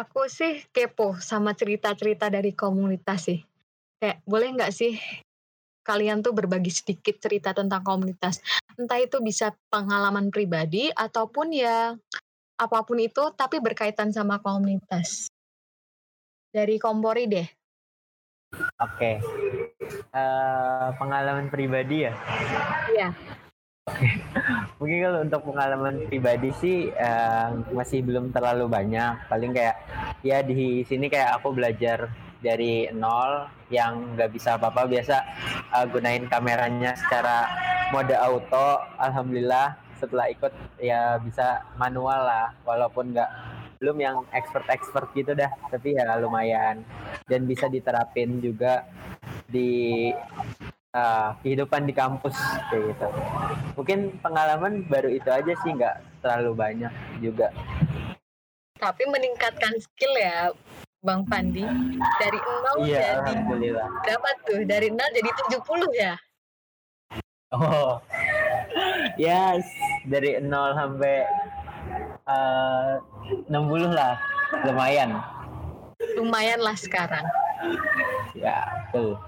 aku sih kepo sama cerita-cerita dari komunitas sih. Kayak boleh nggak sih kalian tuh berbagi sedikit cerita tentang komunitas? Entah itu bisa pengalaman pribadi ataupun ya apa pun itu tapi berkaitan sama komunitas. Dari Kompori deh. Oke. Eh, pengalaman pribadi ya? Iya. Mungkin kalau untuk pengalaman pribadi sih eh, masih belum terlalu banyak. Paling kayak ya di sini kayak aku belajar dari nol yang nggak bisa apa-apa biasa eh, gunain kameranya secara mode auto. Alhamdulillah setelah ikut ya bisa manual lah walaupun nggak belum yang expert-expert gitu dah tapi ya lumayan dan bisa diterapin juga di uh, kehidupan di kampus kayak gitu. Mungkin pengalaman baru itu aja sih nggak terlalu banyak juga. Tapi meningkatkan skill ya Bang Pandi dari nol iya jadi berapa tuh? Dari nol jadi 70 ya? oh yes. Dari nol sampai uh, 60 lah. Lumayan. Lumayan lah sekarang. ya betul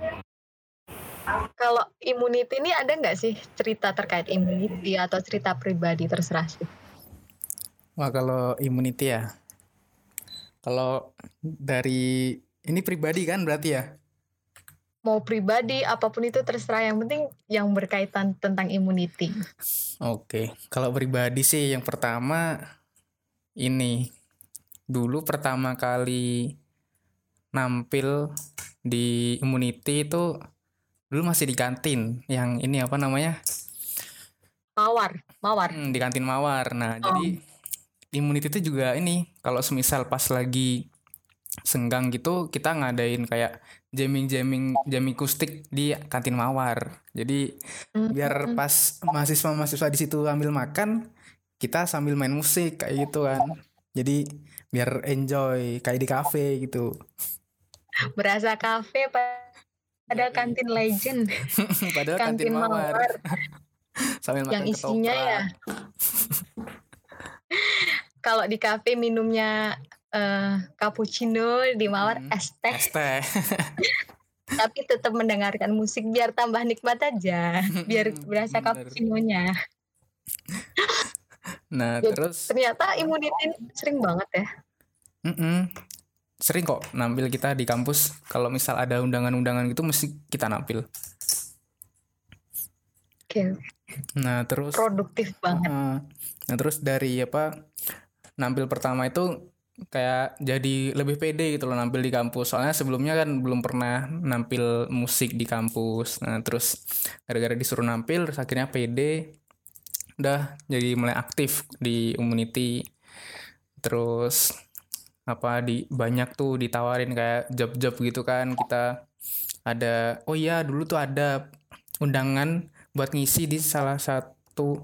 Kalau immunity ini ada nggak sih cerita terkait immunity atau cerita pribadi terserah sih? Wah kalau immunity ya. Kalau dari ini pribadi kan berarti ya. Mau pribadi apa pun itu terserah yang penting yang berkaitan tentang immunity. Oke, kalau pribadi sih yang pertama ini dulu pertama kali nampil di immunity itu dulu masih di kantin yang ini apa namanya Mawar, mawar. Hmm, di kantin mawar. Nah jadi immunity itu juga ini kalau semisal pas lagi senggang gitu kita ngadain kayak jamming jamming jamming kustik di kantin mawar. Jadi biar pas mahasiswa-mahasiswa di situ ambil makan kita sambil main musik kayak gitu kan jadi biar enjoy kayak di kafe gitu Berasa kafe pada kantin legend padahal kantin, Kantin mawar, mawar. sambil makan yang isinya ketoprak. ya. Kalau di kafe minumnya eh, cappuccino di mawar Hmm, es teh, es teh tapi tetap mendengarkan musik biar tambah nikmat aja, biar berasa cappuccino-nya. nah Jadi, terus Ternyata immunity sering banget ya. mm-mm, sering kok nampil kita di kampus kalau misal ada undangan-undangan gitu mesti kita nampil Oke, nah terus produktif banget. Nah terus dari apa nampil pertama itu kayak jadi lebih pede gitu loh nampil di kampus. Soalnya sebelumnya kan belum pernah nampil musik di kampus. Nah terus gara-gara disuruh nampil terus akhirnya pede. Udah jadi mulai aktif di community. Terus apa di banyak tuh ditawarin kayak job-job gitu kan kita ada oh iya dulu tuh ada undangan buat ngisi di salah satu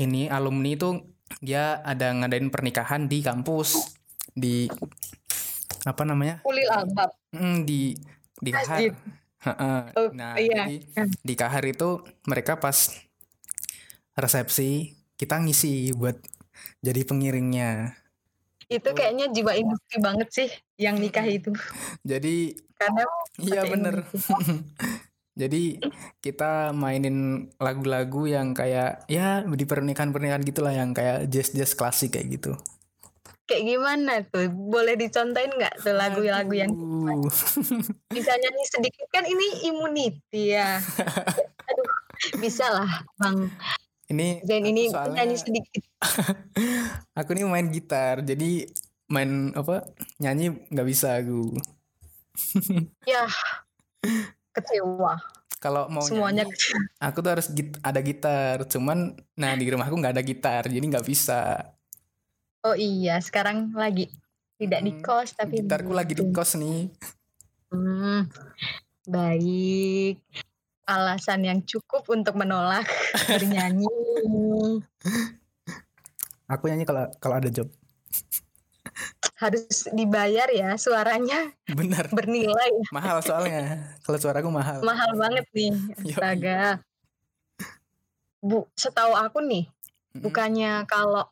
ini alumni itu dia ada ngadain pernikahan di kampus di apa namanya Ulil albab. Mm, di di kahar. Oh, nah iya. jadi di kahar itu mereka pas resepsi kita ngisi buat jadi pengiringnya Itu kayaknya jiwa industri banget sih yang nikah itu. jadi Karena iya bener jadi kita mainin lagu-lagu yang kayak ya di pernikahan-pernikahan gitulah yang kayak jazz-jazz klasik kayak gitu kayak gimana tuh? Boleh dicontohin nggak tuh lagu-lagu yang bisa nyanyi sedikit kan ini immunity ya. Aduh, bisa lah Bang ini aku ini soalnya nyanyi sedikit. aku nih main gitar jadi main apa nyanyi nggak bisa aku Ya kecewa. kalau mau Semuanya nyanyi kecewa. aku tuh harus git- ada gitar cuman nah di rumahku nggak ada gitar jadi nggak bisa Oh iya, sekarang lagi tidak di Hmm, kos tapi gitarku lagi di kos nih Hmm, baik. Alasan yang cukup untuk menolak bernyanyi. aku nyanyi kalau kalau ada job Harus dibayar ya suaranya bener bernilai. mahal soalnya kalau suaraku mahal Mahal banget nih. Astaga. Bu, setahu aku nih, bukannya kalau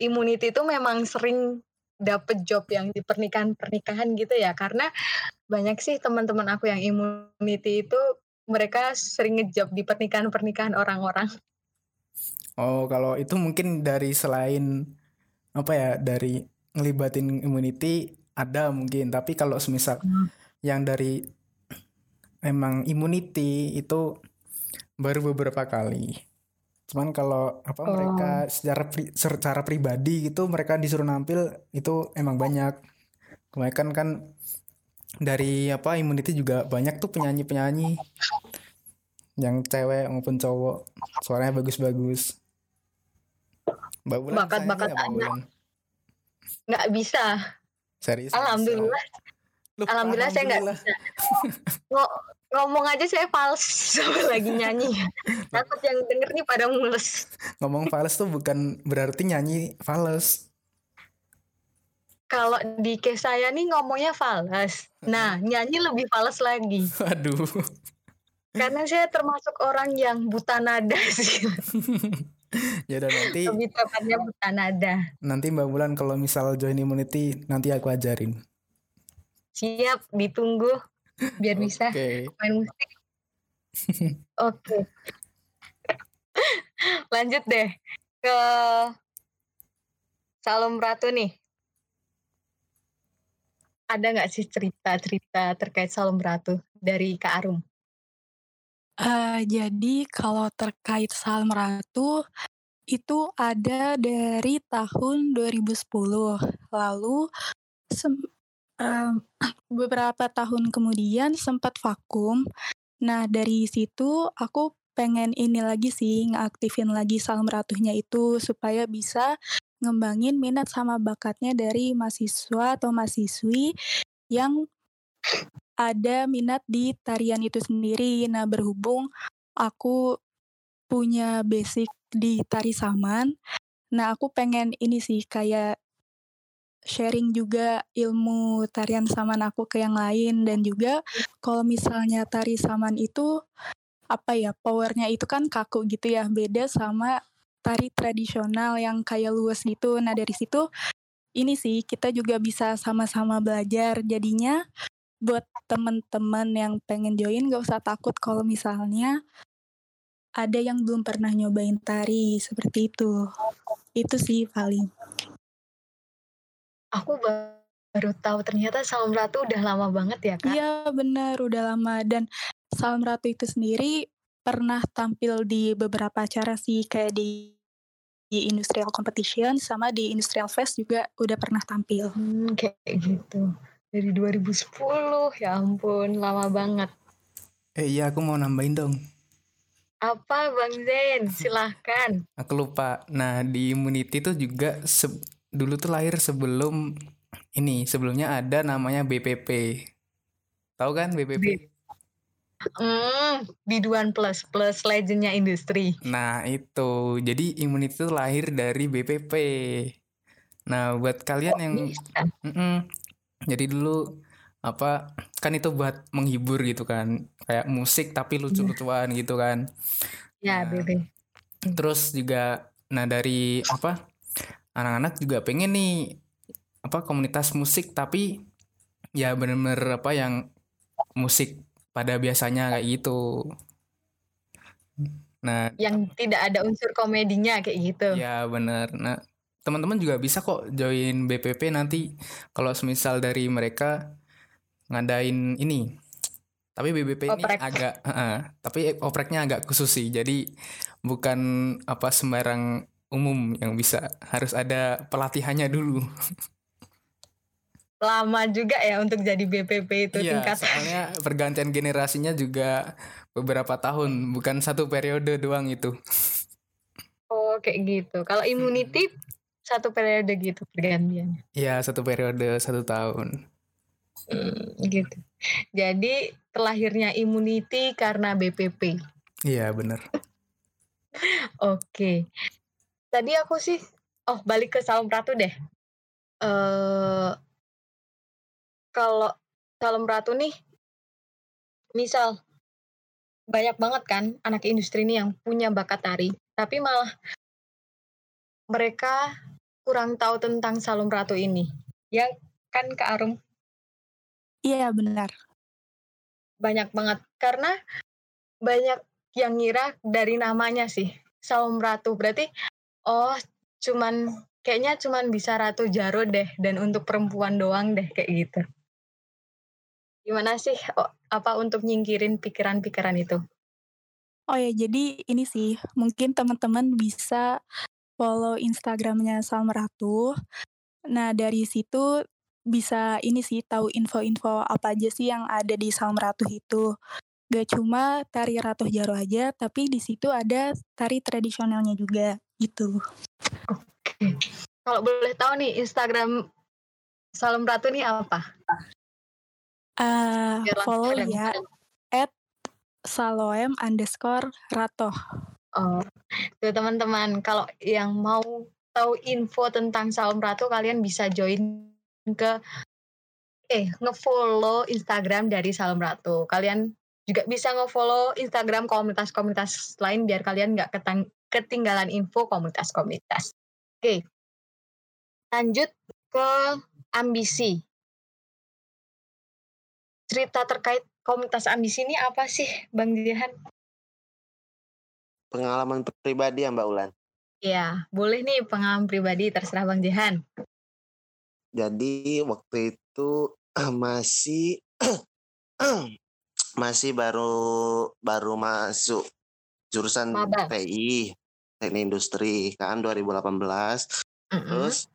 immunity itu memang sering dapet job yang di pernikahan-pernikahan gitu ya karena banyak sih teman-teman aku yang immunity itu mereka sering ngejob di pernikahan-pernikahan orang-orang. Oh, kalau itu mungkin dari selain apa ya dari ngelibatin immunity ada mungkin, tapi kalau semisal hmm. yang dari emang immunity itu baru beberapa kali. Cuman kalau apa oh. mereka secara pri, secara pribadi gitu mereka disuruh nampil itu emang banyak. Kebanyakan kan dari apa immunity juga banyak tuh penyanyi-penyanyi. Yang cewek maupun cowok. Suaranya bagus-bagus. Mbak Bulan bakat-bakat anak nggak bisa. Serius? Alhamdulillah, alhamdulillah saya nggak bisa. ngomong aja saya fals. Lagi nyanyi. Takut yang denger nih pada mules. Ngomong fals tuh bukan berarti nyanyi fals kalau di case saya nih ngomongnya fals nah nyanyi lebih fals lagi aduh karena saya termasuk orang yang buta nada sih ya udah nanti lebih tepatnya buta nada nanti mbak Bulan kalau misal join immunity nanti aku ajarin siap ditunggu biar bisa okay. main musik. Oke. Okay. Lanjut deh ke Salom Ratu nih. Ada nggak sih cerita-cerita terkait Salom Ratu dari Kak Arum? Uh, jadi kalau terkait Salom Ratu itu ada dari tahun 2010. Lalu um, beberapa tahun kemudian sempat vakum. Nah, dari situ aku pengen ini lagi sih, ngaktifin lagi Salam Ratuhnya itu supaya bisa ngembangin minat sama bakatnya dari mahasiswa atau mahasiswi yang ada minat di tarian itu sendiri. Nah, berhubung aku punya basic di tari saman, nah aku pengen ini sih kayak sharing juga ilmu tarian saman aku ke yang lain dan juga kalau misalnya tari saman itu apa ya powernya itu kan kaku gitu ya beda sama tari tradisional yang kayak luas gitu. Nah dari situ ini sih kita juga bisa sama-sama belajar. Jadinya buat teman-teman yang pengen join gak usah takut kalau misalnya ada yang belum pernah nyobain tari seperti itu. Itu sih paling. Aku baru tahu ternyata Salam Ratu udah lama banget ya, Kak? Iya, benar, udah lama. Dan Salam Ratu itu sendiri pernah tampil di beberapa acara sih kayak di di Industrial Competition sama di Industrial Fest juga udah pernah tampil. Hmm, kayak gitu. Dari 2010, ya ampun, lama banget. Eh iya, aku mau nambahin dong. Apa Bang Zen? Silahkan. Aku lupa. Nah, di Immunity tuh juga dulu tuh lahir sebelum ini sebelumnya ada namanya BPP tahu kan BPP Hmm, biduan plus plus legendnya industri. Nah itu, jadi Immunity itu lahir dari BPP. Nah buat kalian oh, yang, mm -mm, jadi dulu apa kan itu buat menghibur gitu kan, kayak musik tapi lucu-lucuan gitu kan. Ya nah, BPP. Terus juga, nah dari apa anak-anak juga pengen nih apa komunitas musik tapi ya bener-bener apa yang musik pada biasanya kayak gitu. Nah, yang tidak ada unsur komedinya kayak gitu. Ya bener. Nah, teman-teman juga bisa kok join BPP nanti kalau semisal dari mereka ngadain ini. Tapi BBP Oprek. ini agak, uh, tapi opreknya agak khusus sih. Jadi bukan apa sembarang umum yang bisa harus ada pelatihannya dulu lama juga ya untuk jadi BPP itu iya, tingkat. soalnya pergantian generasinya juga beberapa tahun bukan satu periode doang itu. Oh kayak gitu. Kalau immunity hmm. satu periode gitu pergantiannya. Iya satu periode satu tahun. Hmm, gitu. Jadi terlahirnya immunity karena BPP iya benar Oke. Tadi aku sih oh balik ke Salam Ratu deh. Uh, kalau Salam Ratu nih, misal banyak banget kan anak industri ini yang punya bakat tari, tapi malah mereka kurang tahu tentang Salam Ratu ini. Ya kan Kak Arum? Iya benar. Banyak banget karena banyak yang ngira dari namanya sih Saum Ratu berarti oh cuman kayaknya cuman bisa Ratu Jaro deh dan untuk perempuan doang deh kayak gitu. Gimana sih oh, apa untuk nyingkirin pikiran-pikiran itu? Oh ya, jadi ini sih, mungkin teman-teman bisa follow Instagramnya Salma Ratu. Nah, dari situ bisa ini sih, tahu info-info apa aja sih yang ada di Salma Ratu itu. Gak cuma tari Ratu Jaro aja, tapi di situ ada tari tradisionalnya juga, gitu. Oke. Kalau boleh tahu nih, Instagram Salam Ratu nih apa? Uh, follow ya, at Saloem underscore Rato. Oh, tuh teman-teman, kalau yang mau tahu info tentang Saum Ratu, kalian bisa join ke eh ngefollow Instagram dari Salam Ratu. Kalian juga bisa ngefollow Instagram komunitas-komunitas lain biar kalian nggak ketinggalan info komunitas-komunitas. Oke, lanjut ke ambisi. Cerita terkait komunitas ambisi ini apa sih, Bang Jihan? Pengalaman pribadi ya Mbak Ulan? Iya, boleh nih pengalaman pribadi, terserah Bang Jihan. Jadi waktu itu masih masih baru baru masuk jurusan Maba. TI teknik industri kan 2018 mm -hmm. terus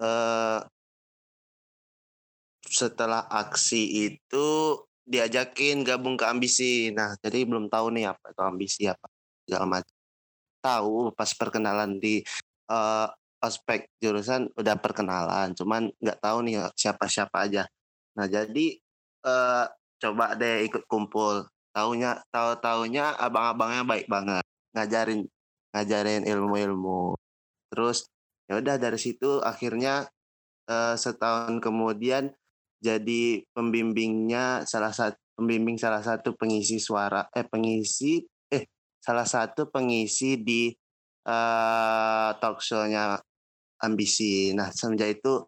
uh, setelah aksi itu diajakin gabung ke ambisi. Nah, jadi belum tahu nih apa itu ambisi apa segala macam. Tahu pas perkenalan di uh, ospek jurusan udah perkenalan, cuman nggak tahu nih siapa-siapa aja. Nah, jadi uh, coba deh ikut kumpul. Taunya tahu taunya abang-abangnya baik banget, ngajarin ngajarin ilmu-ilmu. Terus ya udah dari situ akhirnya uh, setahun kemudian jadi pembimbingnya salah satu pembimbing salah satu pengisi suara eh pengisi eh salah satu pengisi di uh, talk show-nya ambisi. Nah semenjak itu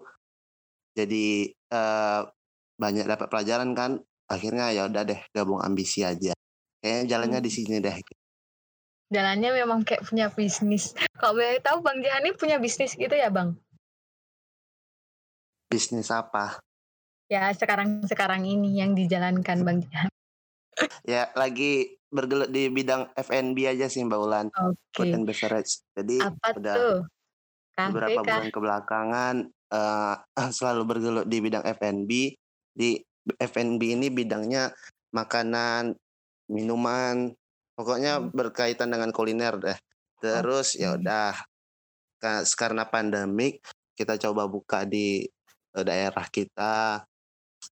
jadi uh, banyak dapat pelajaran kan. Akhirnya ya udah deh gabung ambisi aja. Kayaknya jalannya di hmm. sini deh. Jalannya memang kayak punya bisnis. Kalau boleh tahu Bang Jahani punya bisnis gitu ya Bang? Bisnis apa? Ya sekarang-sekarang ini yang dijalankan Bang Jihan? ya lagi bergelut di bidang FNB aja sih Mbak Ulan. Okay. Food beverage. Jadi Apa udah tuh? beberapa kah? bulan kebelakangan uh, selalu bergelut di bidang FNB. Di FNB ini bidangnya makanan, minuman, pokoknya hmm. berkaitan dengan kuliner deh. Terus okay. ya udah karena pandemik kita coba buka di eh, daerah kita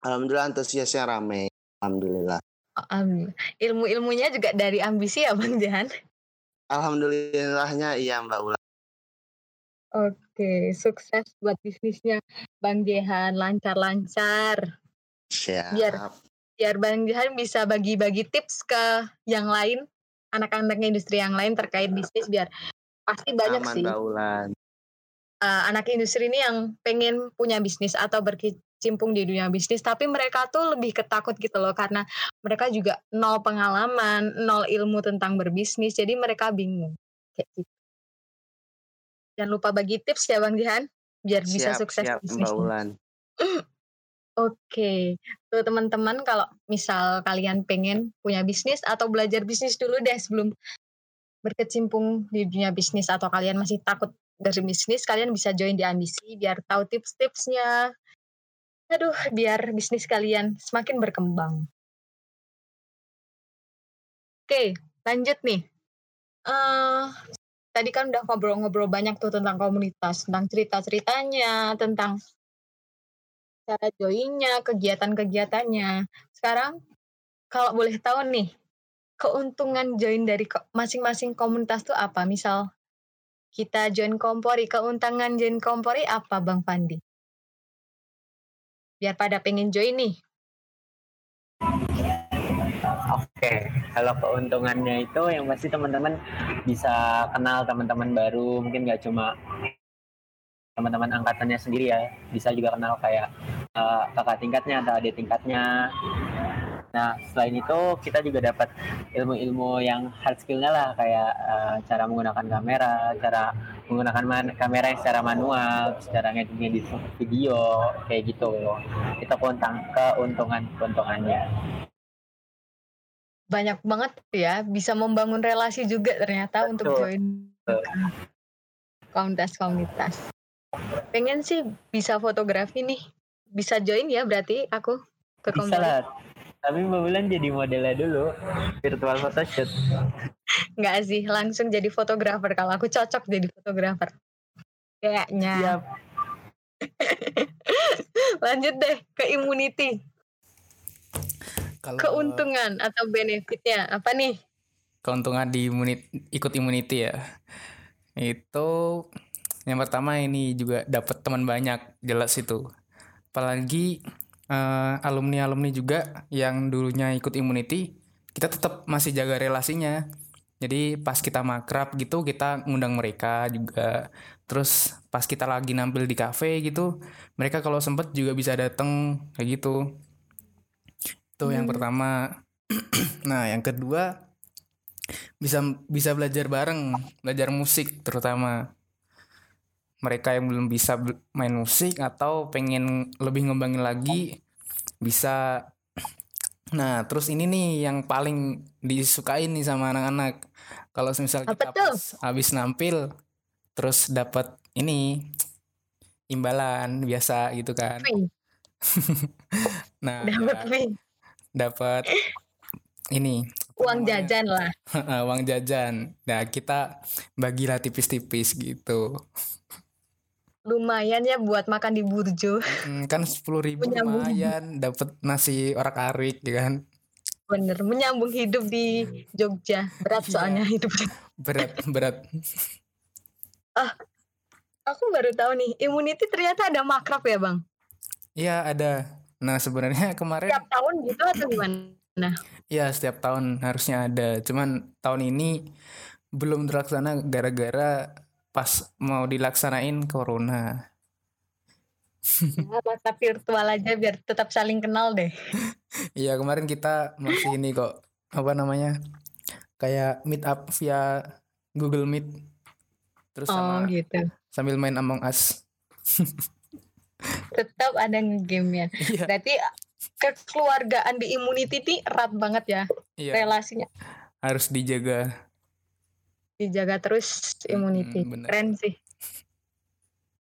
Alhamdulillah antusiasnya rame. Alhamdulillah. Um, ilmu-ilmunya juga dari ambisi ya Bang Jahan? Alhamdulillahnya iya Mbak Ula. Oke, sukses buat bisnisnya Bang Jehan, lancar-lancar. Siap. Biar biar Bang Jehan bisa bagi-bagi tips ke yang lain, anak-anak industri yang lain terkait bisnis biar pasti banyak Aman, sih. Uh, anak industri ini yang pengen punya bisnis atau berki berkecimpung di dunia bisnis tapi mereka tuh lebih ketakut gitu loh karena mereka juga nol pengalaman nol ilmu tentang berbisnis jadi mereka bingung kayak gitu. Jangan lupa bagi tips ya bang Jihan biar siap, bisa sukses siap, bisnisnya. Oke, tuh teman-teman kalau misal kalian pengen punya bisnis atau belajar bisnis dulu deh sebelum berkecimpung di dunia bisnis atau kalian masih takut dari bisnis, kalian bisa join di ambisi biar tahu tips-tipsnya, Aduh, biar bisnis kalian semakin berkembang. Oke, lanjut nih. Uh, tadi kan udah ngobrol-ngobrol banyak tuh tentang komunitas, tentang cerita-ceritanya, tentang cara joinnya, kegiatan-kegiatannya. Sekarang, kalau boleh tahu nih, keuntungan join dari masing-masing komunitas tuh apa? Misal, kita join kompori, keuntungan join kompori apa Bang Pandi? Biar pada pengen join nih. Oke, kalau keuntungannya itu yang pasti teman-teman bisa kenal teman-teman baru, mungkin nggak cuma teman-teman angkatannya sendiri ya bisa juga kenal kayak uh, kakak tingkatnya atau adik tingkatnya nah selain itu kita juga dapat ilmu-ilmu yang hard skillnya lah kayak uh, cara menggunakan kamera cara menggunakan man kamera yang secara manual secara ngedit video kayak gitu. Itu kontang keuntungan keuntungannya banyak banget ya bisa membangun relasi juga ternyata Betul. untuk join komunitas-komunitas. Pengen sih bisa fotografi nih. Bisa join ya berarti aku ke komunitas bisa lah tapi Mbak Bulan jadi modelnya dulu virtual photoshoot. Enggak sih, langsung jadi fotografer kalau aku cocok jadi fotografer. Kayaknya. Siap. Lanjut deh ke immunity. Kalau keuntungan atau benefitnya apa nih? Keuntungan di imunit ikut immunity ya. Itu yang pertama ini juga dapat teman banyak jelas itu. Apalagi uh, eh, alumni alumni juga yang dulunya ikut immunity kita tetap masih jaga relasinya. Jadi pas kita makrab gitu kita ngundang mereka juga. Terus pas kita lagi nampil di cafe gitu mereka kalau sempet juga bisa datang kayak gitu. Itu hmm. yang pertama. Nah yang kedua bisa bisa belajar bareng belajar musik terutama mereka yang belum bisa main musik atau pengen lebih ngembangin lagi bisa. Nah terus ini nih yang paling disukain nih sama anak-anak. Kalau misal kita pas habis nampil terus dapat ini imbalan biasa gitu kan. Nah dapat ya, dapat ini. Uang jajan lah. Uang jajan. Nah kita bagilah tipis-tipis gitu lumayan ya buat makan di burjo. Hmm, kan sepuluh ribu lumayan dapat nasi orak arik ya kan? Bener menyambung hidup di Jogja. Berat iya. soalnya hidup berat berat. Ah aku baru tahu nih immunity ternyata ada makrab ya bang? Iya ada. Nah sebenarnya kemarin setiap tahun gitu atau gimana? Iya setiap tahun harusnya ada. Cuman tahun ini belum terlaksana gara-gara pas mau dilaksanain corona. Ya, masa virtual aja biar tetap saling kenal deh. Iya kemarin kita masih ini kok apa namanya kayak meet up via Google Meet terus oh, sama gitu. sambil main Among Us. tetap ada game-nya. Iya. Berarti kekeluargaan di Immunity ini erat banget ya iya. relasinya. Harus dijaga dijaga terus immunity. Hmm, Keren sih.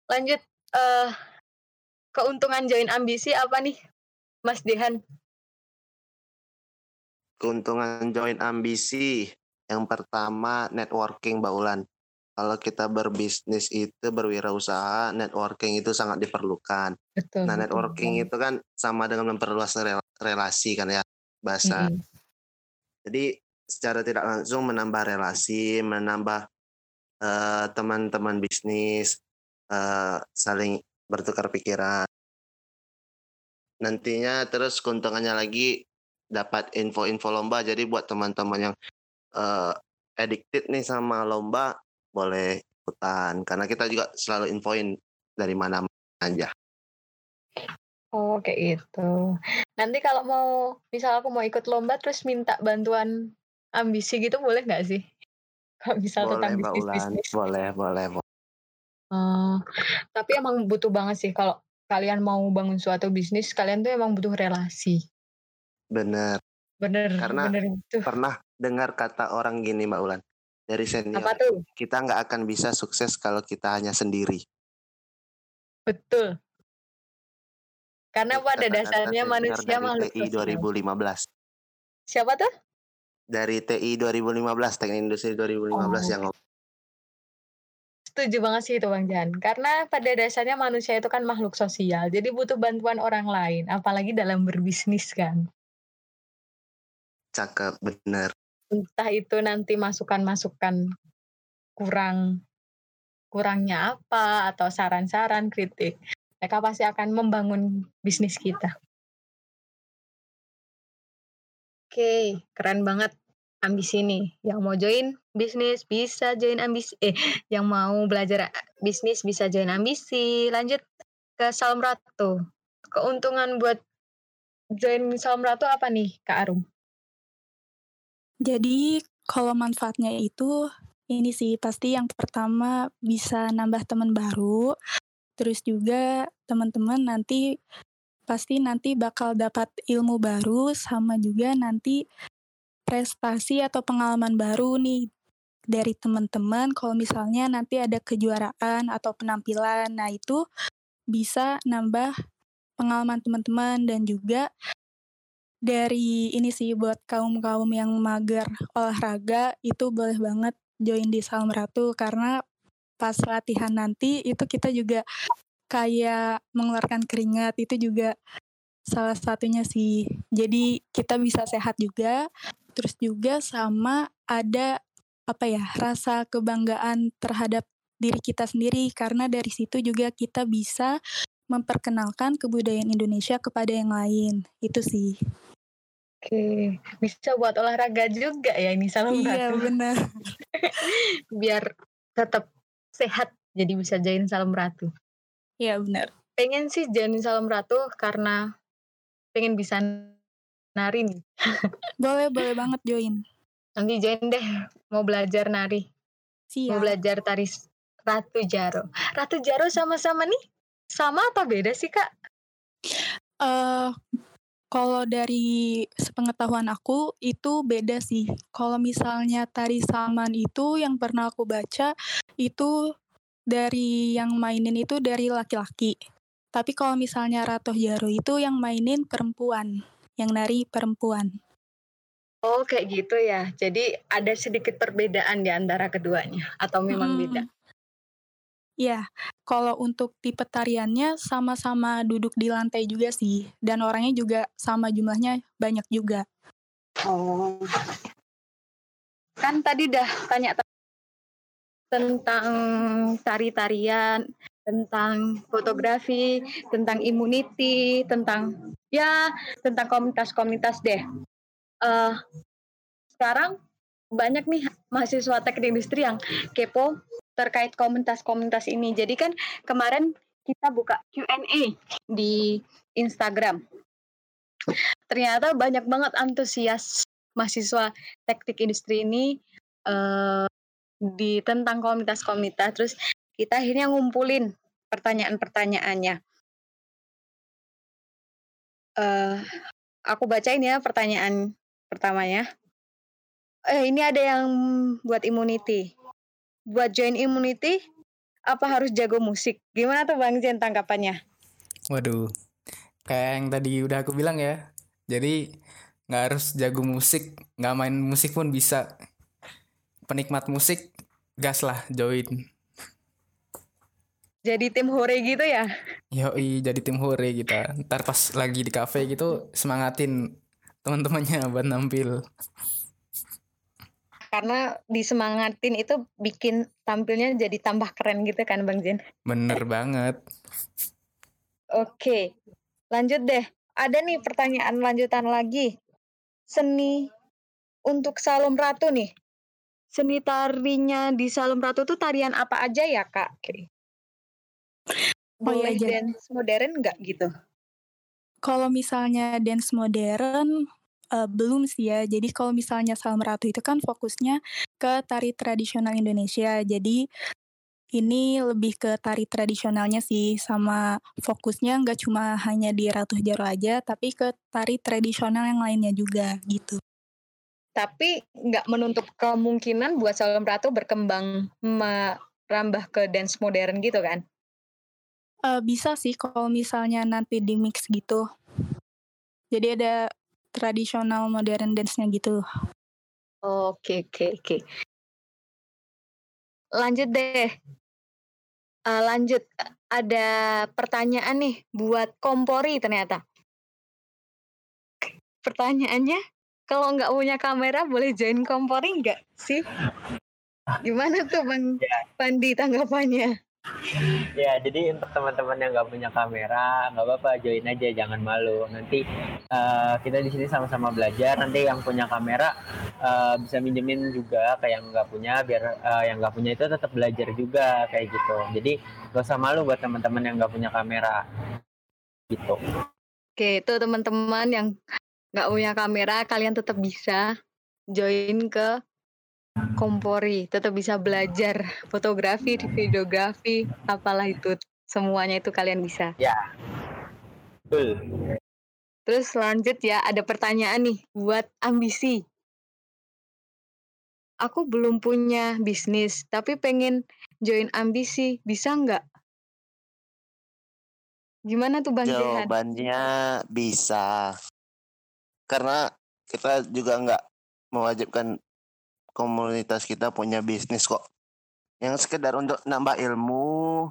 Lanjut uh, keuntungan join ambisi apa nih, Mas Dehan? Keuntungan join ambisi yang pertama networking Baulan. Kalau kita berbisnis itu berwirausaha, networking itu sangat diperlukan. Betul, nah, networking betul. itu kan sama dengan memperluas relasi kan ya bahasa. Mm -hmm. Jadi secara tidak langsung menambah relasi, menambah uh, teman-teman bisnis, uh, saling bertukar pikiran. Nantinya terus keuntungannya lagi dapat info-info lomba. Jadi buat teman-teman yang uh, addicted nih sama lomba boleh ikutan karena kita juga selalu infoin dari mana aja. Oh kayak gitu. Nanti kalau mau misal aku mau ikut lomba terus minta bantuan ambisi gitu boleh nggak sih? Kalau misal boleh, tentang bisnis bisnis. Boleh, boleh, boleh. Uh, tapi emang butuh banget sih kalau kalian mau bangun suatu bisnis, kalian tuh emang butuh relasi. Bener. Bener. Karena bener itu. pernah dengar kata orang gini Mbak Ulan dari senior. Apa tuh? Kita nggak akan bisa sukses kalau kita hanya sendiri. Betul. Karena pada dasarnya manusia makhluk sosial. 2015. Siapa tuh? Dari TI 2015 Teknik Industri 2015 oh. yang Setuju banget sih itu Bang Jan. Karena pada dasarnya manusia itu kan makhluk sosial. Jadi butuh bantuan orang lain. Apalagi dalam berbisnis kan. Cakep, bener. Entah itu nanti masukan-masukan kurang kurangnya apa atau saran-saran kritik. Mereka pasti akan membangun bisnis kita. Oke, keren banget. ambisi nih. Yang mau join bisnis bisa join ambisi. Eh, yang mau belajar bisnis bisa join ambisi. Lanjut ke Salam Ratu. Keuntungan buat join Salam Ratu apa nih, Kak Arum? Jadi kalau manfaatnya itu ini sih pasti yang pertama bisa nambah teman baru. Terus juga teman-teman nanti pasti nanti bakal dapat ilmu baru sama juga nanti prestasi atau pengalaman baru nih dari teman-teman. Kalau misalnya nanti ada kejuaraan atau penampilan nah itu bisa nambah pengalaman teman-teman dan juga dari ini sih buat kaum-kaum yang mager olahraga itu boleh banget join di Salam Ratu karena pas latihan nanti itu kita juga kayak mengeluarkan keringat itu juga salah satunya sih. Jadi kita bisa sehat juga, terus juga sama ada apa ya rasa kebanggaan terhadap diri kita sendiri karena dari situ juga kita bisa memperkenalkan kebudayaan Indonesia kepada yang lain itu sih. Oke, bisa buat olahraga juga ya ini salam Iya ratu. benar. Biar tetap sehat jadi bisa join salam ratu. Iya benar. Pengen sih join salam ratu karena pengen bisa nari nih. Boleh boleh banget join. Nanti join deh mau belajar nari, mau Siap. belajar tari Ratu Jaro. Ratu Jaro sama-sama nih sama apa beda sih kak? Eh kalau dari sepengetahuan aku itu beda sih. Kalau misalnya tari saman itu yang pernah aku baca itu dari yang mainin itu dari laki-laki. Tapi kalau misalnya Ratoh Jaro itu yang mainin perempuan, yang nari perempuan. Oh kayak gitu ya. Jadi ada sedikit perbedaan di antara keduanya atau memang Mm-mm. beda? Ya, kalau untuk tipe tariannya sama-sama duduk di lantai juga sih, dan orangnya juga sama jumlahnya banyak juga. Oh. Kan tadi dah tanya tentang tari-tarian, tentang fotografi, tentang immunity, tentang ya tentang komunitas-komunitas deh. Eh sekarang banyak nih mahasiswa teknik industri yang kepo terkait komunitas-komunitas ini. Jadi kan kemarin kita buka Q&A di Instagram. Ternyata banyak banget antusias mahasiswa teknik industri ini eh, di tentang komunitas-komunitas. Terus kita akhirnya ngumpulin pertanyaan-pertanyaannya. Eh, aku bacain ya pertanyaan pertamanya. Eh, ini ada yang buat immunity. Buat join immunity, apa harus jago musik? Gimana tuh Bang Jen tanggapannya? Waduh, kayak yang tadi udah aku bilang ya. Jadi nggak harus jago musik, nggak main musik pun bisa. Penikmat musik, gas lah join. Jadi tim hore gitu ya? Yoi, jadi tim hore kita. Ntar pas lagi di cafe gitu, semangatin teman-temannya buat nampil. Karena disemangatin itu bikin tampilnya jadi tambah keren gitu kan Bang Jen? Bener banget. Oke, lanjut deh. Ada nih pertanyaan lanjutan lagi. Seni untuk Salom Ratu nih. Seni tarinya di Salom Ratu tuh tarian apa aja ya kak? Oh iya, Boleh Jen. dance modern nggak gitu? Kalau misalnya dance modern, eh, belum sih ya. Jadi kalau misalnya Salam Ratu itu kan fokusnya ke tari tradisional Indonesia. Jadi ini lebih ke tari tradisionalnya sih, sama fokusnya nggak cuma hanya di Ratu Jaro aja, tapi ke tari tradisional yang lainnya juga gitu. Tapi nggak menutup kemungkinan buat Salom Ratu berkembang merambah ke dance modern gitu kan? Eh, bisa sih kalau misalnya nanti di mix gitu. Jadi ada tradisional modern dance-nya gitu. Oke, oke, oke. Lanjut deh. Eh, lanjut. Ada pertanyaan nih buat Kompori ternyata. Pertanyaannya, kalau nggak punya kamera boleh join Kompori nggak sih? Gimana tuh Bang Pandi tanggapannya? ya jadi untuk teman-teman yang nggak punya kamera nggak apa-apa join aja jangan malu. Nanti uh, kita di sini sama-sama belajar. Nanti yang punya kamera uh, bisa minjemin juga kayak yang nggak punya biar uh, yang nggak punya itu tetap belajar juga kayak gitu. Jadi gak usah malu buat teman-teman yang nggak punya kamera. Gitu. Oke itu teman-teman yang nggak punya kamera kalian tetap bisa join ke Kompori, tetap bisa belajar fotografi, videografi, apalah itu. Semuanya itu kalian bisa. Ya. Betul. Terus lanjut ya, ada pertanyaan nih buat ambisi. Aku belum punya bisnis, tapi pengen join ambisi, bisa nggak? Gimana tuh Bang Jawabannya bisa. Karena kita juga nggak mewajibkan komunitas kita punya bisnis kok. Yang sekedar untuk nambah ilmu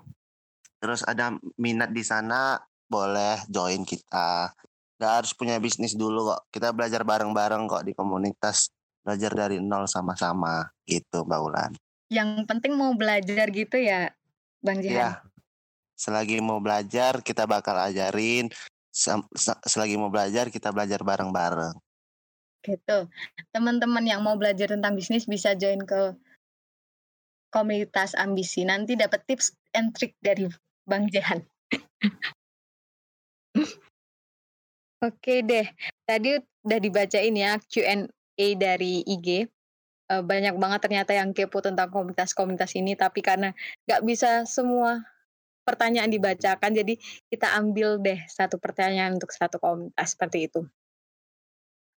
terus ada minat di sana boleh join kita. Nggak harus punya bisnis dulu kok. Kita belajar bareng-bareng kok di komunitas. Belajar dari nol sama-sama. Gitu Mbak Ulan. Yang penting mau belajar gitu ya Bang Jihan? Ya selagi mau belajar kita bakal ajarin selagi mau belajar kita belajar bareng-bareng Gitu. Teman-teman yang mau belajar tentang bisnis bisa join ke komunitas ambisi. Nanti dapat tips and trick dari Bang Jehan. Oke deh, tadi udah dibacain ya Q&A dari IG. Eh, banyak banget ternyata yang kepo tentang komunitas-komunitas ini, tapi karena nggak bisa semua pertanyaan dibacakan, jadi kita ambil deh satu pertanyaan untuk satu komunitas seperti itu.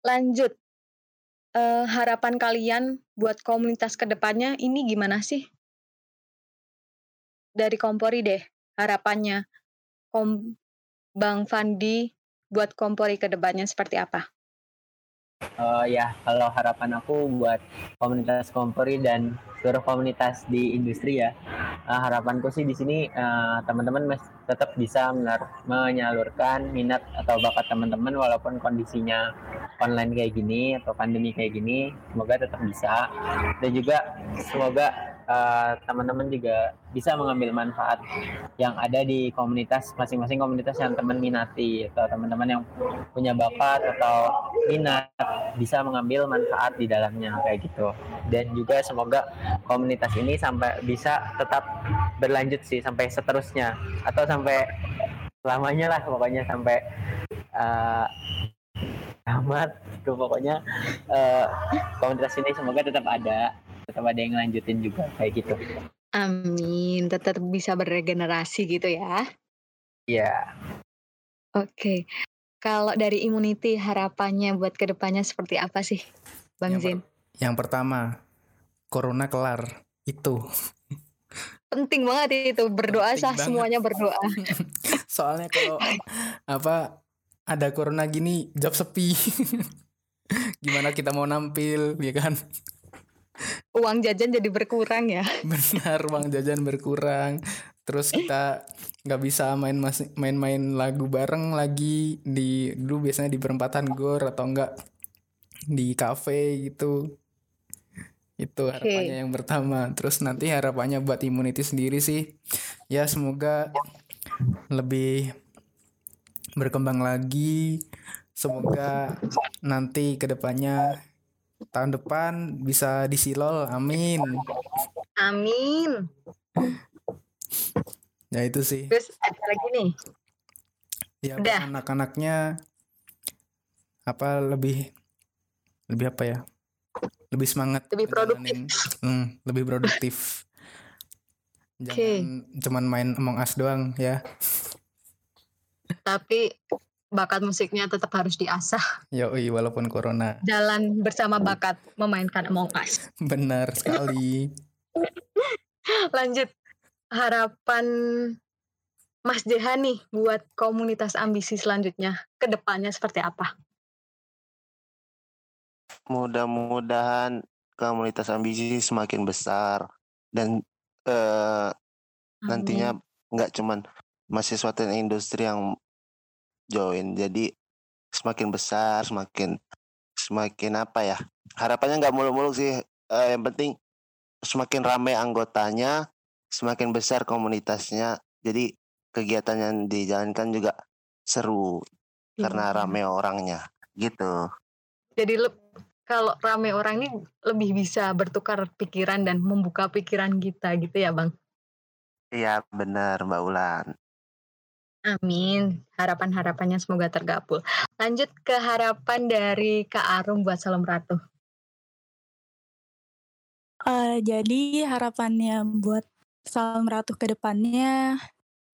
Lanjut, uh, harapan kalian buat komunitas ke depannya ini gimana sih? Dari Kompori deh, harapannya. Kom Bang Fandi buat Kompori ke depannya seperti apa? Uh, ya, kalau harapan aku buat komunitas Kompori dan seluruh komunitas di industri ya, uh, harapanku sih di sini uh, teman-teman tetap bisa menyalurkan minat atau bakat teman-teman walaupun kondisinya online kayak gini atau pandemi kayak gini, semoga tetap bisa. Dan juga semoga uh, teman-teman juga bisa mengambil manfaat yang ada di komunitas masing-masing komunitas yang teman minati atau teman-teman yang punya bakat atau minat bisa mengambil manfaat di dalamnya kayak gitu. Dan juga semoga komunitas ini sampai bisa tetap berlanjut sih sampai seterusnya atau sampai lamanya lah pokoknya sampai uh, amat tuh pokoknya uh, komunitas ini semoga tetap ada tetap ada yang lanjutin juga kayak gitu. Amin, tetap bisa beregenerasi gitu ya. Iya. Oke. Kalau dari immunity harapannya buat ke depannya seperti apa sih, Bang yang Zin? Per yang pertama, corona kelar. Itu. Penting banget itu berdoa Penting sah banget. semuanya berdoa. Soalnya kalau apa ada corona gini job sepi. Gimana kita mau nampil, ya kan? Uang jajan jadi berkurang ya. Benar uang jajan berkurang. Terus kita nggak bisa main main-main lagu bareng lagi di dulu biasanya di perempatan gor atau enggak di kafe gitu. Itu harapannya okay. yang pertama. Terus nanti harapannya buat immunity sendiri sih. Ya semoga lebih berkembang lagi. Semoga nanti ke depannya tahun depan bisa disilol amin. Amin. Ya itu sih. Terus ada lagi nih? Ya anak-anaknya apa lebih lebih apa ya? Lebih semangat lebih produktif. Hmm, lebih produktif. Jangan okay. cuman main Among Us doang ya. Tapi bakat musiknya tetap harus diasah. Yoi, walaupun corona. Jalan bersama bakat memainkan Among Us. Benar sekali. Lanjut, harapan Mas Jehani buat komunitas ambisi selanjutnya, ke depannya seperti apa? Mudah-mudahan komunitas ambisi semakin besar dan uh, nantinya nggak cuman mahasiswa dan industri yang join jadi semakin besar semakin semakin apa ya harapannya nggak muluk-muluk sih uh, yang penting semakin ramai anggotanya semakin besar komunitasnya. Jadi kegiatan yang dijalankan juga seru karena Iya. rame orangnya gitu. Jadi kalau rame orang ini lebih bisa bertukar pikiran dan membuka pikiran kita gitu ya Bang. Iya benar Mbak Ulan. Amin. Harapan-harapannya semoga tergabul. Lanjut ke harapan dari Kak Arum buat Salam Ratu. Eh, jadi harapannya buat Salam Ratu ke depannya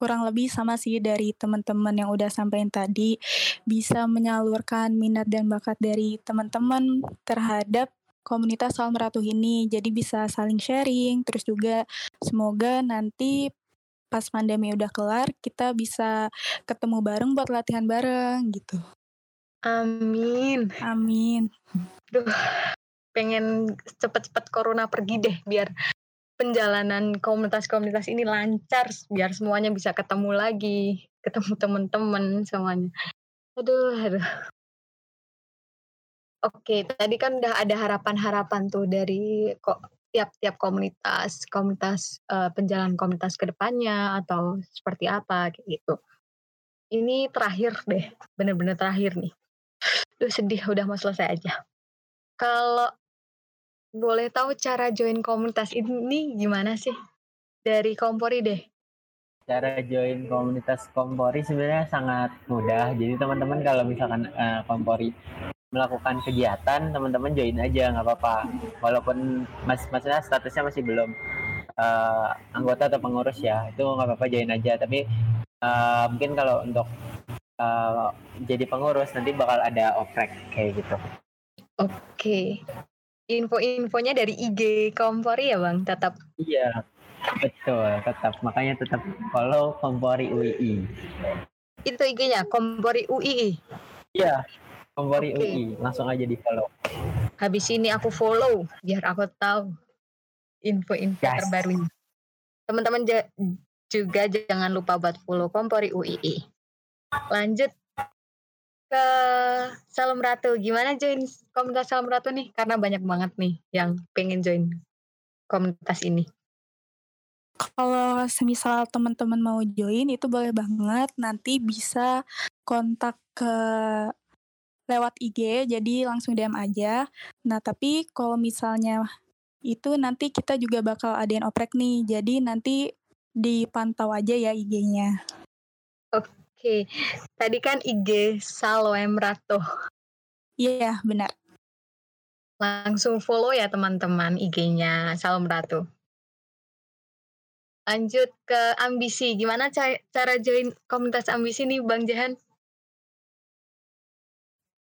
kurang lebih sama sih dari teman-teman yang udah sampaikan tadi bisa menyalurkan minat dan bakat dari teman-teman terhadap komunitas Salam Ratu ini jadi bisa saling sharing terus juga semoga nanti pas pandemi udah kelar kita bisa ketemu bareng buat latihan bareng gitu Amin. amin Duh, pengen cepet-cepet corona pergi deh biar penjalanan komunitas-komunitas ini lancar biar semuanya bisa ketemu lagi, ketemu teman-teman semuanya. Aduh, aduh. Oke, tadi kan udah ada harapan-harapan tuh dari kok tiap-tiap komunitas, komunitas eh, penjalan komunitas ke depannya atau seperti apa kayak gitu. Ini terakhir deh, bener-bener terakhir nih. Duh sedih udah mau selesai aja. Kalau boleh tahu cara join komunitas ini gimana sih? Dari Kompori deh. Cara join komunitas Kompori sebenarnya sangat mudah. Jadi teman-teman kalau misalkan eh, Kompori melakukan kegiatan, teman-teman join aja nggak apa-apa. Walaupun mas maksudnya statusnya masih belum eh, anggota atau pengurus ya, itu nggak apa-apa join aja. Tapi eh, mungkin kalau untuk eh, jadi pengurus nanti bakal ada oprek kayak gitu. Oke. Info-infonya dari IG Kompori ya Bang, tetap. Iya, betul. Tetap makanya tetap follow Kompori UII. Itu IG-nya, Kompori UII. Iya, Kompori Oke. UI. Langsung aja di follow. Habis ini aku follow, biar aku tahu info-info Gas. terbarunya. Teman-teman juga jangan lupa buat follow Kompori UII. Lanjut ke Salam Ratu. Gimana join komunitas Salam Ratu nih? Karena banyak banget nih yang pengen join komunitas ini. Kalau semisal teman-teman mau join itu boleh banget nanti bisa kontak ke lewat IG jadi langsung DM aja. Nah, tapi kalau misalnya itu nanti kita juga bakal adain oprek nih. Jadi nanti dipantau aja ya IG-nya. Oke, tadi kan IG Saloem Ratu. Iya, benar. Langsung follow ya teman-teman IG-nya Salam Ratu. Lanjut ke ambisi. Gimana ca- cara join komunitas ambisi nih Bang Jahan?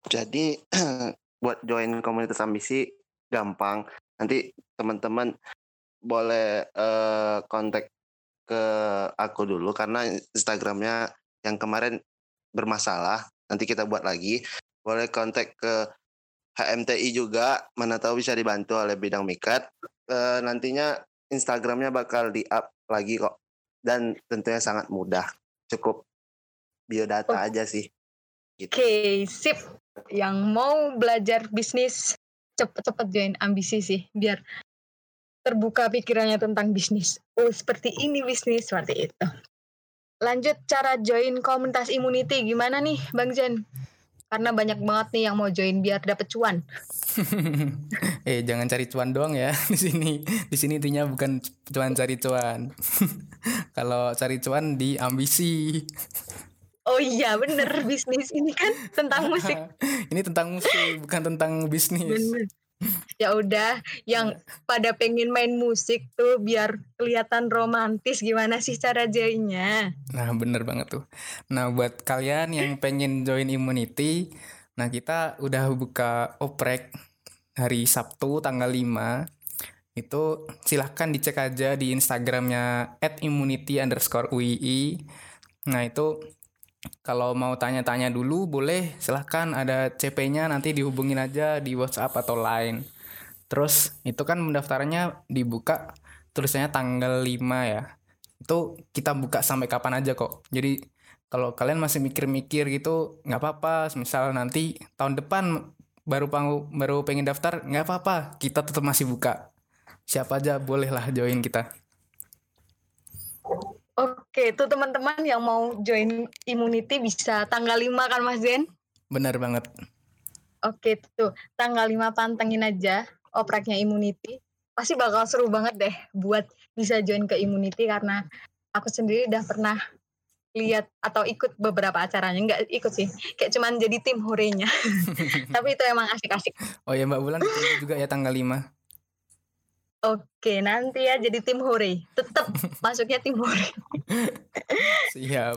Jadi buat join komunitas ambisi gampang. Nanti teman-teman boleh eh, kontak ke aku dulu karena Instagramnya yang kemarin bermasalah. Nanti kita buat lagi. Boleh kontak ke HMTI juga. Mana tahu bisa dibantu oleh bidang mikat. Eh, nantinya Instagramnya bakal di up lagi kok. Dan tentunya sangat mudah. Cukup biodata Oh. aja sih. Gitu. Oke, sip. Yang mau belajar bisnis, cepet-cepet join ambisi sih. Biar terbuka pikirannya tentang bisnis. Oh, seperti ini bisnis, seperti itu. Lanjut cara join komunitas immunity. Gimana nih Bang Jen? Karena banyak banget nih yang mau join biar dapet cuan. eh jangan cari cuan doang ya di sini. Di sini intinya bukan cuan cari cuan. Kalau cari cuan di ambisi. Oh iya bener bisnis ini kan tentang musik Ini tentang musik, bukan tentang bisnis. bener. Ya udah yang pada pengen main musik tuh biar kelihatan romantis gimana sih cara joinnya? Nah, bener banget tuh. Nah, buat kalian yang pengen join Immunity, nah kita udah buka oprek hari Sabtu tanggal 5. Itu silahkan dicek aja di Instagramnya @immunity underscore UII. Nah, itu kalau mau tanya-tanya dulu boleh silahkan ada CP-nya nanti dihubungin aja di WhatsApp atau Line. Terus itu kan pendaftarannya dibuka tulisannya tanggal 5 ya itu kita buka sampai kapan aja kok. Jadi kalau kalian masih mikir-mikir gitu nggak apa-apa. Misal nanti tahun depan baru pang- baru pengen daftar nggak apa-apa. Kita tetap masih buka. Siapa aja bolehlah join kita. Oke, itu teman-teman yang mau join Immunity bisa tanggal 5 kan Mas Zen? Benar banget. Oke, tuh tanggal 5 pantengin aja opreknya Immunity. Pasti bakal seru banget deh buat bisa join ke Immunity karena aku sendiri udah pernah lihat atau ikut beberapa acaranya nggak ikut sih kayak cuman jadi tim horenya tapi itu emang asik-asik Oh ya Mbak Bulan juga ya tanggal 5. Oke nanti ya jadi tim hore tetap masuknya tim hore Siap.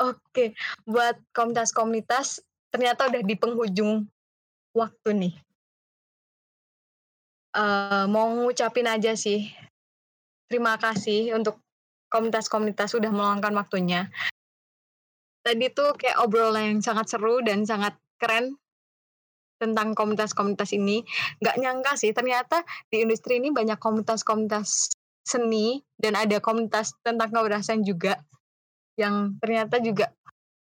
Oke, buat komunitas-komunitas ternyata udah di penghujung waktu nih. Eh, mau ngucapin aja sih, terima kasih untuk komunitas-komunitas sudah meluangkan waktunya. Tadi tuh kayak obrolan yang sangat seru dan sangat keren tentang komunitas-komunitas ini. Nggak nyangka sih, ternyata di industri ini banyak komunitas-komunitas seni dan ada komunitas tentang kewirausahaan juga yang ternyata juga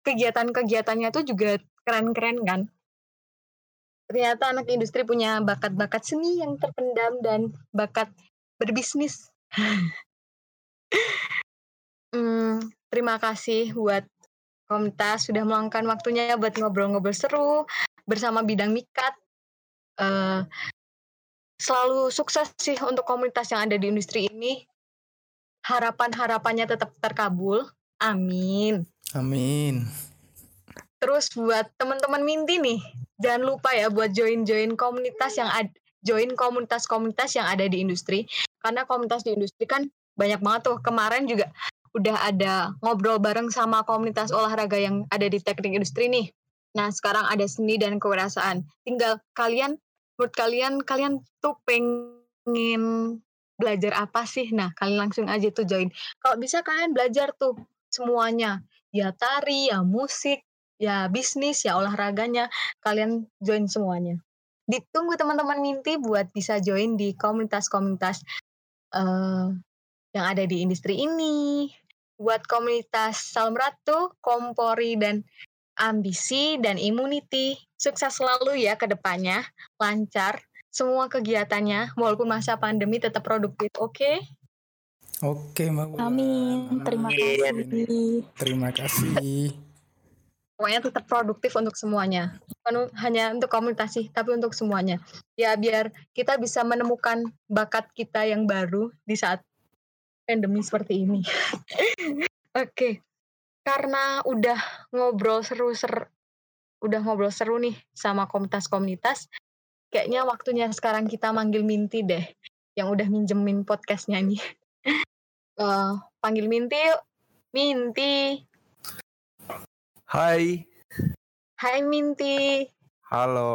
kegiatan-kegiatannya tuh juga keren-keren kan. Ternyata anak industri punya bakat-bakat seni yang terpendam dan bakat berbisnis. Hmm, terima kasih buat komunitas sudah meluangkan waktunya buat ngobrol-ngobrol seru bersama bidang mikat. Eh, selalu sukses sih untuk komunitas yang ada di industri ini. Harapan-harapannya tetap terkabul. Amin. Amin. Terus buat teman-teman Minti nih, jangan lupa ya buat join-join komunitas yang ad, join komunitas-komunitas yang ada di industri. Karena komunitas di industri kan banyak banget tuh. Kemarin juga udah ada ngobrol bareng sama komunitas olahraga yang ada di teknik industri nih. Nah, sekarang ada seni dan kewirausahaan. Tinggal kalian, menurut kalian, kalian tuh pengen belajar apa sih? Nah, kalian langsung aja tuh join. Kalau bisa kalian belajar tuh semuanya. Ya tari, ya musik, ya bisnis, ya olahraganya. Kalian join semuanya. Ditunggu teman-teman Minti buat bisa join di komunitas-komunitas eh, yang ada di industri ini. Buat komunitas Salam Ratu, Kompori, dan Ambisi, dan Immunity. Sukses selalu ya ke depannya. Lancar. Semua kegiatannya, walaupun masa pandemi tetap produktif, oke? Oke Mbak. Amin. Terima kasih. Terima kasih. Pokoknya tetap produktif untuk semuanya. Bukan hanya untuk komunitas sih, tapi untuk semuanya. Ya biar kita bisa menemukan bakat kita yang baru di saat pandemi seperti ini. Oke. Karena udah ngobrol seru-ser udah ngobrol seru nih sama komunitas-komunitas, kayaknya waktunya sekarang kita manggil Minti deh yang udah minjemin podcastnya nih. Eh, panggil Minti yuk. Minti. Hai, Hai Minti. halo.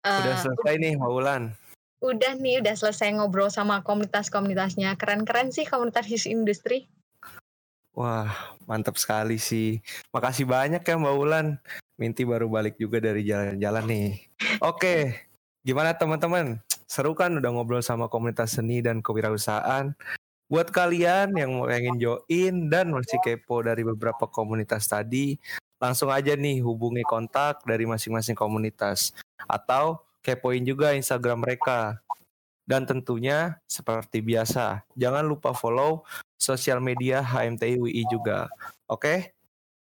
Udah Eh, selesai nih, Mbak udah nih udah selesai ngobrol sama komunitas-komunitasnya keren-keren sih komunitas his industri Wah, mantap sekali sih. Makasih banyak ya Mbak Wulan. Minti baru balik juga dari jalan-jalan nih. Oke, gimana teman-teman? Seru kan udah ngobrol sama komunitas seni dan kewirausahaan. Buat kalian yang mau pengen join dan masih kepo dari beberapa komunitas tadi, langsung aja nih hubungi kontak dari masing-masing komunitas. Atau kepoin juga Instagram mereka. Dan tentunya seperti biasa, jangan lupa follow sosial media HMTI UI juga. Oke?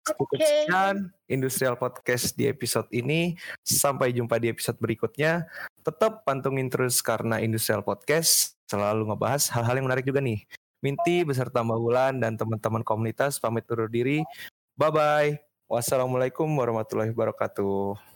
Cukup Oke. sekian Industrial Podcast di episode ini. Sampai jumpa di episode berikutnya. Tetap pantungin terus karena Industrial Podcast selalu ngebahas hal-hal yang menarik juga nih. Minti beserta Mbak Wulan dan teman-teman komunitas pamit undur diri. Bye-bye. Wassalamualaikum warahmatullahi wabarakatuh.